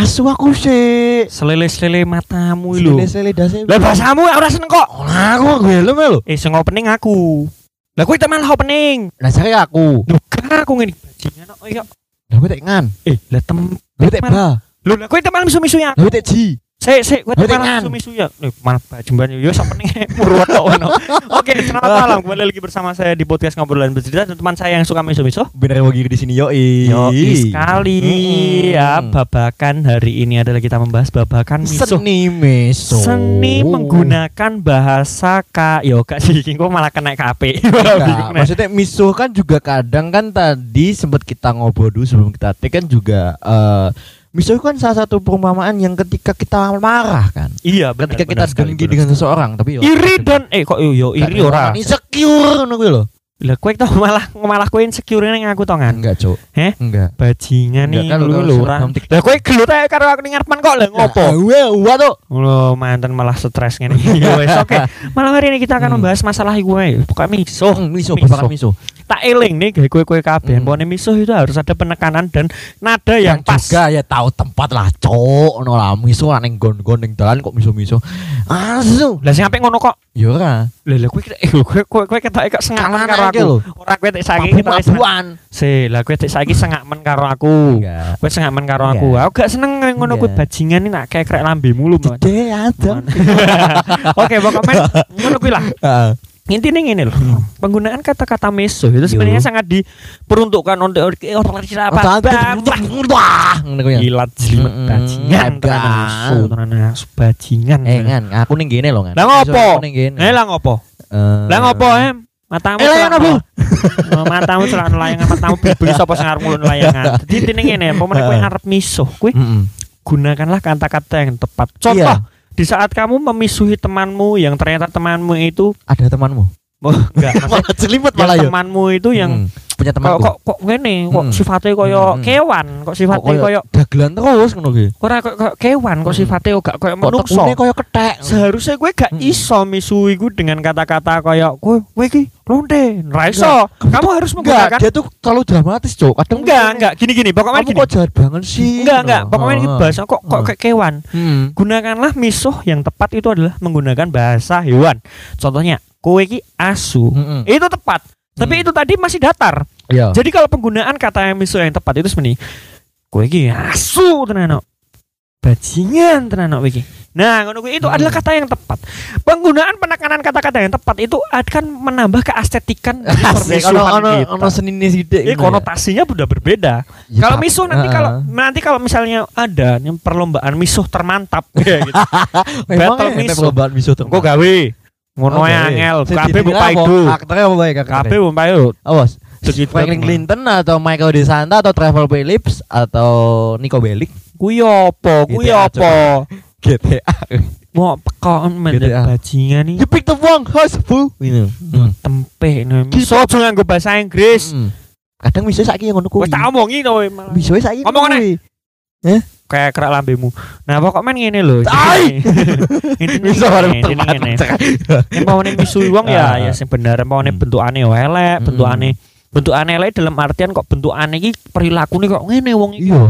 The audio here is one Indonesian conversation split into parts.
Oh, asu aku sih. Selele-selele matamu lho. Sele-sele dase. Lah bahasamu ora seneng kok. Lah aku gelem lho. Eh sing opening aku. Lah kowe teman opening. Lah jare aku. Duh, aku ngene bajingan kok iya. Lah kowe tek ngan. Eh, lah tem Kowe tek ba. Lho, lah kowe teman misu-misu ya. Lah tek ji. Sik, sik, kowe Lah, teman tekan. misu-misu ya. Nih, malah bajemban yo sok opening murwat kok ono. Oke, selamat malam. Kembali lagi bersama saya di podcast ngobrolan bercerita dan teman saya yang suka misu-misu. Bener wong di sini yoi. Yoi sekali Mm-mm. ya babakan hari ini adalah kita membahas babakan miso Seni meso. seni menggunakan bahasa ka yo gak sih kok malah kena KP Nah, maksudnya miso kan juga kadang kan tadi sempat kita ngobrol dulu sebelum kita take kan juga eh miso kan salah satu perumpamaan yang ketika kita marah kan. iya benar Ketika kita benar sekali, dengki benar dengan sekali. seseorang tapi yo iri dan eh kok yo, yo iri ora insecure ngono kuwi lho. lah kowe tau malah malah kowe insecure ning aku to kan Enggak, Cuk. Heh? Enggak. bajingan nih kan, lu lho ora lah kowe gelut ae karo aku ning ngarepan kok lah ngopo Wah, wah tuh. Lo mantan malah stres ngene. Ya oke. Malam hari ini kita akan Hmm. membahas masalah gue. Pokoknya miso. Oh, miso, Miso. babakan miso. Tak eling nih gawe kue-kue kabeh. Hmm. Pokoknya miso itu harus ada penekanan dan nada yang Dan pas. juga ya tahu tempat lah, Cuk. Ono lah miso lah ning gon-gon ning dalan kok miso-miso. Asu. Lah sing apik ngono kok. Ya ora. Lah lah kowe eh kowe kowe kowe ketok kok Kanan karo aku. Ora kowe tek saiki ketok sengaman. Mabu-mabuan. Se, lah kowe tek saiki sengaman karo aku. Enggak. Kowe sengaman karo aku. Aku gak seneng ngono kowe Enggak. bajingan ini nak kekrek lambemu lu. Mon. Gede ada. Oke, pokoknya ngono kuwi lah. Intinya ini loh, penggunaan kata-kata meso itu sebenarnya Yo. sangat diperuntukkan untuk orang apa kuwi. ya. Gilat jelimet Mm-mm. bajingan tenan tenan asu bajingan. Eh, ngan, aku ning kene lho, ngan. Lah ngopo? Eh lah ngopo? Eh. Lah ngopo em? Matamu Eh, layangan apa? Oh, matamu celana layangan matamu beli sapa sing arep ngulun layangan. Jadi intine ngene, pemene kowe Heeh. arep misuh, kowe gunakanlah kata-kata yang tepat. Contoh, Iya. Di saat kamu memisuhi temanmu yang ternyata temanmu itu Ada temanmu. oh, enggak, maksudnya Malah jelimet yang malah ya. temanmu itu yang Hmm, punya kok temanku. kok kok ngene kok Hmm. sifatnya koyo Hmm. kewan kok Kok sifatnya koyo koyo dagelan terus ngono ki. ora kok kok kewan kok Hmm. sifatnya gak koyo Kok menungso tekune koyo kethek. seharusnya gue gak Hmm. iso misui gue dengan kata-kata koyo kowe kowe iki lonte ra iso kamu harus Enggak, menggunakan dia tuh terlalu dramatis, Cuk. Kadang enggak enggak gini gini pokoknya Kamu gini kok jahat banget sih? enggak enggak pokoknya ini Heeh. bahasa kok kok Hmm. kayak kewan Hmm. gunakanlah misuh yang tepat itu adalah menggunakan bahasa hewan contohnya kowe iki asu Mm-mm. itu tepat tapi Hmm. itu tadi masih datar Iya. Jadi kalau penggunaan kata yang miso yang tepat itu sebenarnya kowe iki asu tenan. Bajingan tenan iki. Nah, ngono itu Hmm. adalah kata yang tepat. Penggunaan penekanan kata-kata yang tepat itu akan menambah keestetikan permisuhan ono ono kita. ono senine sithik. Ini gitu ya. konotasinya udah berbeda. Ya, kalau misuh nanti Heeh. kalau nanti kalau misalnya ada yang perlombaan misuh termantap kayak gitu. Battle ya, misuh. perlombaan misuh tuh. Engko gawe. Ngono ae angel. Kabeh mbok paido. Aktornya apa baik Kabeh mbok paido. Awas. Franklin Clinton atau Michael DeSanta atau Trevor Phillips atau Nico Bellic Kuwi apa? Kuwi apa? GTA. Mau pekokan mendet bajingan nih. You pick the wrong house, fool. Ini. Hmm. Tempe nih. Aja nganggo bahasa Inggris. Hmm. Kadang miso saiki yang ngono kuwi. Wes tak omongi to. malah. Miso saiki. Ngomong aneh. kuwi. Kayak kerak lambemu. Nah, pokok men ngene lho. Tai! Intinya ngene. terbang. Nek mau misui wong ya Ah. ya sing bener mau Hmm. bentukane yo elek, Hmm. Bentukane bentukane elek dalam artian kok bentukane iki perilakune kok ngene wong iki. Iya.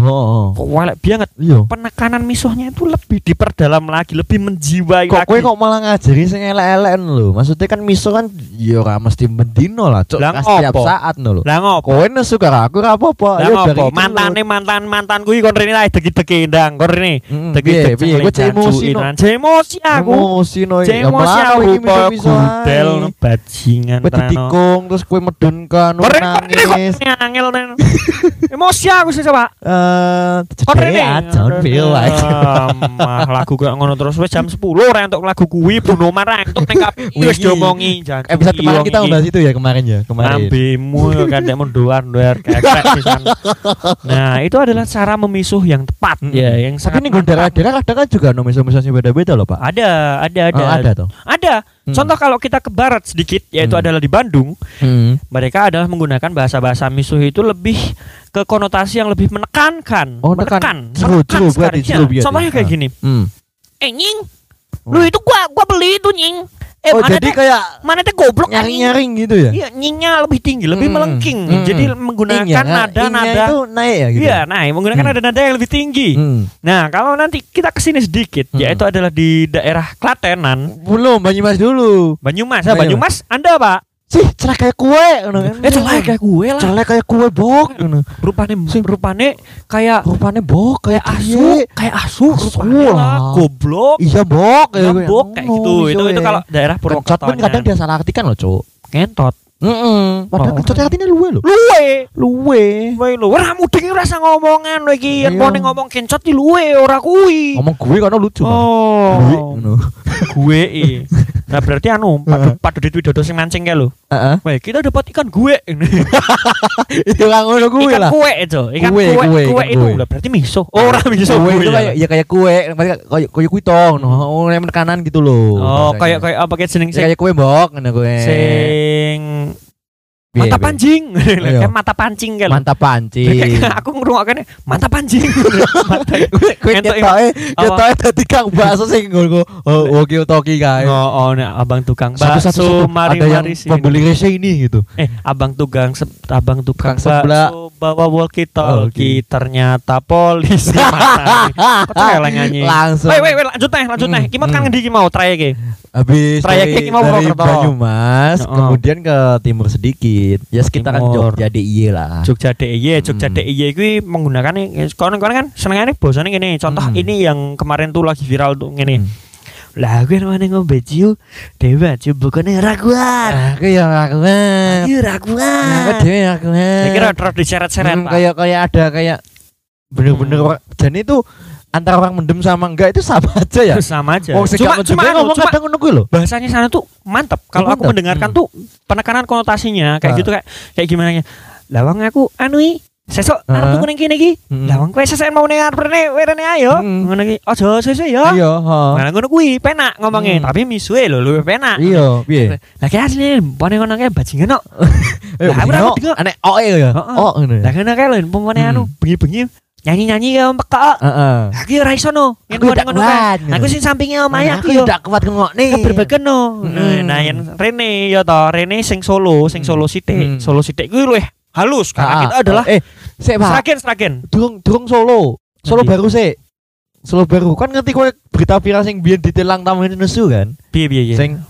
Kok elek banget. Iya. Penekanan misuhnya itu lebih diperdalam lagi, lebih menjiwai Kok lagi. kowe kok malah ngajari sing elek-elek lho. Maksudnya kan miso kan ya ora mesti mendino lah. Lah Kan Setiap saat no lho. Lah ngopo? Kowe nesu karo aku ora apa-apa. Lah Ayo ngopo? Mantane mantan mantan kuwi kon rene ae degi-degi ndang kon rene. Degi Piye, kowe emosi no. Emosi aku. Emosi no. Ya emosi aku ae. no bajingan terus kowe medunkan Kon nangis. rene, angel tenan. Emosi aku sih coba. Eh. I don't feel like. Ah, Mah lagu kayak ngono terus wis jam 10 ora entuk lagu kuwi Bruno Mars entuk ning kabeh wis diomongi. Episode kemarin kita membahas itu ya kemarin ya, kemarin. Lambemu yo kan dek mendoan doer kekek pisan. Nah, itu adalah cara memisuh yang tepat ya, yang Tapi sangat ini gue daerah-daerah kadang kan juga no miso-miso sing beda-beda loh, Pak. ada, ada, ada. Oh, ada tuh. Ada. Hmm. Contoh kalau kita ke barat sedikit yaitu Hmm. adalah di Bandung, Hmm. mereka adalah menggunakan bahasa-bahasa misuh itu lebih ke konotasi yang lebih menekankan. Oh, nekan. menekan. Menekan. Contohnya kayak Ah. gini. Hmm. Eh nying, Oh. lu itu gua gua beli itu nying. Eh oh, jadi kayak mana teh goblok nyaring-nyaring gitu ya? Iya, nyinya lebih tinggi, lebih Mm, melengking. mm, Jadi mm. menggunakan Ing ya, ing-nya nada-nada itu naik ya gitu. Iya, nah menggunakan Hmm. nada-nada yang lebih tinggi. Hmm. Nah, kalau nanti kita ke sini sedikit, Hmm. yaitu adalah di daerah Klatenan, Belum Banyumas dulu. Banyumas. Nah, Banyumas. Banyumas, Anda Pak? Sih, celek kayak kue ngono kan. Eh, celek kayak gue lah. Celek kayak kue bok ngono. Rupane, rupane kayak Rupanya bok kayak asu, kayak asu, lah. lah. Goblok. Iya bok kayak Gambok kayak gitu. Itu itu kalau daerah Purwokerto. pun kadang dia salah artikan loh, Cuk. ngentot. Heeh. Padahal Oh. kencot artinya luwe loh. Luwe. Luwe. Luwe lu. Ora mudeng ora usah ngomongan lho iki. Yen Iya. mau ngomong kencot di luwe ora kuwi. Ngomong gue karena lucu. kan. Gue Oh. ngono. gue i. Nah berarti anu padu padu dit widodo sing mancing kae lho. Heeh. Wah, kita dapat ikan gue. Itu kan ngono gue ikan lah. kue itu. Ikan Kue, kue, kue, kue, ikan itu lah berarti miso. Oh, ora miso. Kue itu ya. kayak ya kayak kue, kayak kayak kue kuitong, oh, yang kanan gitu loh. Oh, kayak kayak apa kayak jeneng Ya, kayak kue bok ngono kue. sing mata piye? pancing. Iya. Kayak mata pancing kan. Mantap pancing. Aku ngrungokne mata pancing. Mata. Entuk ketoke ketoke dadi kang bakso sing oh woki toki kae. Oh, nek abang tukang bakso mari ada yang mari sini. pembeli rese ini gitu. Eh, abang tukang se abang tukang sebelah. bawa walkie Oh, talkie ternyata polisi nyanyi. Langsung. Wait, wait, lanjut teh, lanjut teh. Hmm, Ki mau kan hmm. ngendi ki mau trayek Habis Trayeknya ki mau. Banyumas, kemudian ke timur sedikit. Ya sekitaran Timur. Jogja DIY lah. Jogja DIY, Jogja Hmm. DIY kuwi menggunakan konon-konon kan senengane bosane ngene. Contoh Hmm. ini yang kemarin tuh lagi viral tuh ngene. Hmm. Lah gue namanya ngombe ciu, dewa ciu bukannya raguan. Aku ya aku. Iya Aku raguan. aku. Saya kira terus diseret-seret Hmm, kayak kayak ada kayak bener-bener Hmm. dan itu antara orang mendem sama enggak itu sama aja ya. sama aja. Oh, cuma cuma ngomong cuma kadang ngono kuwi lho. bahasanya sana tuh mantep. Kalau aku mendengarkan Hmm. tuh penekanan konotasinya kayak Ah. gitu kayak kayak gimana ya. Lawang aku anui sesok Ah. arep tuku ning kene iki. Hmm. Lawang kowe sesek mau ning arep rene werene ayo. Hmm. Ngono iki. Aja sesek ya. Iya. Nah, ngono kuwi penak ngomongin, Hmm. tapi misuwe lho luwih penak. Iya, piye? Lah kayak asli pone ngono kae bajingan kok. Lah, aku dino, dengok. Anek oe ya. Heeh. Oh, ngono. ya? Lah ngono kae lho anu bengi-bengi nyanyi-nyanyi ya ompek kok. Heeh. Aku ora iso no. Aku kae. kuat. Aku sing sampinge omahe Aku aku yo. tidak kuat ngengok nih. Keberbeken no. Nah, yang Rene ya toh, Rene sing Solo, sing Solo sithik. Hmm. Solo sithik kuwi luwih halus karena Ah, kita adalah eh, sik, Pak. seragen seragen. Durung durung Solo. Solo baru sih. Solo baru kan ngerti kowe berita viral sing biyen ditilang tamu ini nesu kan? Piye piye piye. Sing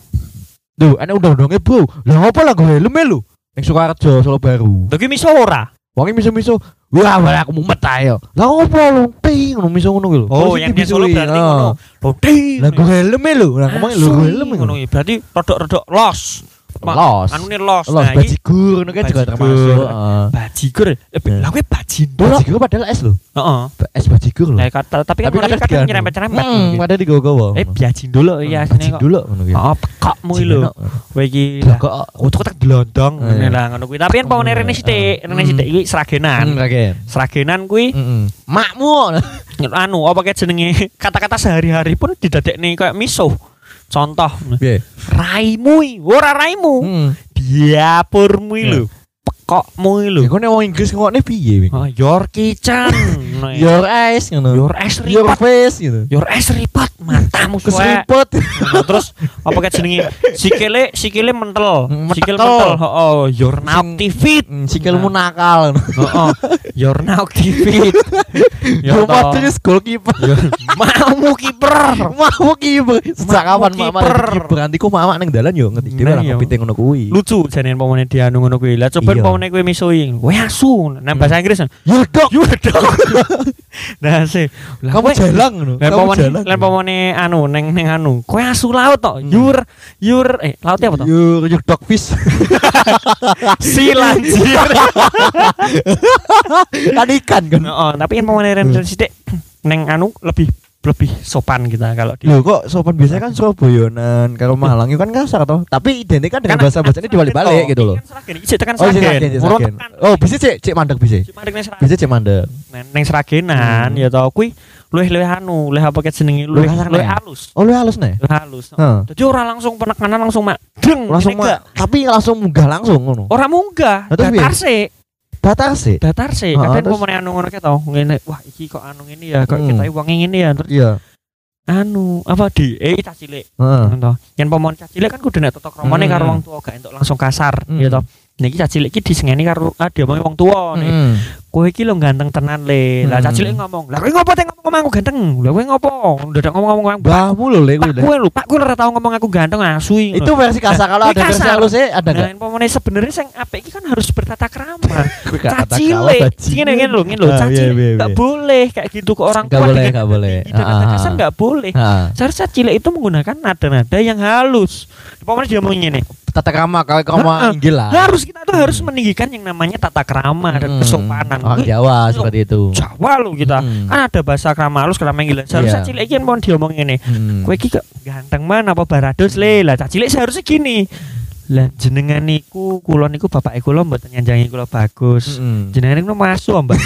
Duh, ana undang-undangnya, Bro. Lah apa lah gue helm lu? Ning Sukoharjo, Solo baru. Lagi miso ora? Wonge miso-miso. Wah, malah aku mumet ae yo. Lah apa lu? Ping ngono miso ngono lho. Oh, yang di Solo berarti ah. ngono. Lodi. Lah gue helm lho. Lah ngomong lu gue helm ngono iki. Berarti rodok-rodok los. Los. Anu nih los. Los Nah, bajigur ngono kan juga termasuk. Bajigur. Eh, Nah. lah kowe bajigur. Bajigur padahal es lho. Heeh. Es bajigur lho. Nah, kata, tapi kan kadang, kadang nyerempet-nyerempet. Hmm, gitu. ada di gogo. Eh, biajin dulu ya sini kok. dulu ngono kuwi. Oh, pekokmu iki lho. Kowe iki. Kok kotak gelondong Eh. ngene lah ngono kuwi. Tapi kan pawone rene sithik, rene Hmm. sithik iki seragenan. Ragen. Seragenan kuwi. Makmu. anu apa kayak jenenge kata-kata sehari-hari pun didadekne kayak miso. Contoh, Piye? raimu ora raimu. Heeh. Diapurmu lho. Pekokmu iki lho. Ya kok nek wong Inggris ngokne piye? Wing? Oh, your kitchen. Nah, Your eyes ngono. your Your ripot. face gitu. Your ass ripot matamu. Keseriput. Nah, terus apa kayak jenenge sikile sikile mentel. Hmm, Sikil mentel. Oh, your now fit. Hmm, Sikilmu nakal. Oh, your now fit. Ya toh. terus goalkeeper. Mau kiper. Mau kiper. Sejak kapan mama kiper. Nanti ku mama nang dalan yo ngerti dhewe Nah, lah iya. kepiting ngono kuwi. Lucu jane pamane dianu ngono kuwi. Lah coba Pamane kuwi misoi. Kowe asu. Nah bahasa Inggris. Ya dok. You dog. Nah sih. Kamu kowe- ngono. Lah Kamu jalang. lan pamane anu neng neng anu. Kowe asu laut tok. Hmm. Yur yur eh lautnya apa tok? Your your dog fish. Silanjir. kan ikan kan. Oh, tapi yang pamane Hmm. sithik neng anu lebih lebih sopan kita kalau di Loh kok sopan biasanya kan Surabayanan kalau Malang itu kan kasar toh. Tapi identik kan dengan Kan bahasa bahasanya dibalik-balik gitu loh. Isi tekan Oh, sih, seragen. seragen, Urut seragen. tekan. Oh, bisa cek cek mandek bisa. Cuma ndek neng seragen. Bisa cek mandek. Neng seragenan Hmm. ya tau kuwi luwih-luwih anu, luwih apa kayak kasar, luwih Nek? halus. Oh, lu halus nih. Luwih halus. Jadi orang langsung penekanan langsung mak deng Langsung mah, tapi langsung munggah langsung. Orang munggah, terus datar sih, Datar sih. Heeh, Kadang terus? anu ngono tau, ngene, wah iki kok anu ngene ya, kok Hmm. kita wong ngene ya. Terus Iya. anu apa di eh cah cilik Heeh. to. Yen pomon cah cilik kan kudu nek totok romone Hmm. karo wong tuwa gak entuk langsung kasar Hmm. to. Niki cah cilik iki disengeni karo ah diomongi wong tuwa nih. Kowe iki lho ganteng tenan le. Lah Hmm. cilik ngomong, "Lah kowe ngopo teh ngomong aku ganteng? Lah kowe ngopo? Dadak ngomong-ngomong aku Mbahmu lho lek Pak kowe lho, Pak kowe ora tau ngomong aku ganteng asu. Itu versi kasar kalau ada versi kasar. halusnya ada Nah, enggak? umpamane sebenarnya sing apik iki kan harus bertata krama. Bajingan. ngene ngene lho, ngene lho, Ah, iya, cilik iya, nggak iya. boleh kayak gitu ke orang tua boleh, dengan nggak boleh. tinggi dan Ah, ah, kasar ah. nggak boleh. Seharusnya cilik itu menggunakan nada-nada yang halus. Umpamanya dia mau ngene. Tata krama kalau kamu inggil lah. Harus kita tuh harus meninggikan yang namanya tata krama dan Hmm. kesopanan. Orang Wih, Jawa seperti itu. Jawa lo kita. Hmm. Kan ada bahasa krama halus krama gila. Seharusnya Iya. cilik iki mau diomong ngene. Hmm. Kowe iki kok ganteng man apa barados le. Lah cah cilik seharusnya gini. Lah jenengan niku kula niku bapak kula mboten nyanjangi kula bagus. Mm. Jenengan niku masu Mbak.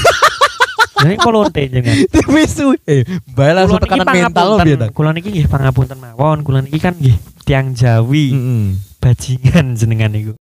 Kula lonte jenengan. Wisu. Eh, mbak langsung tekanan mental lo pangapunten. biar. Kula niki nggih pangapunten mawon. Kula niki kan nggih tiang Jawi, Mm-mm. bajingan jenengan niku.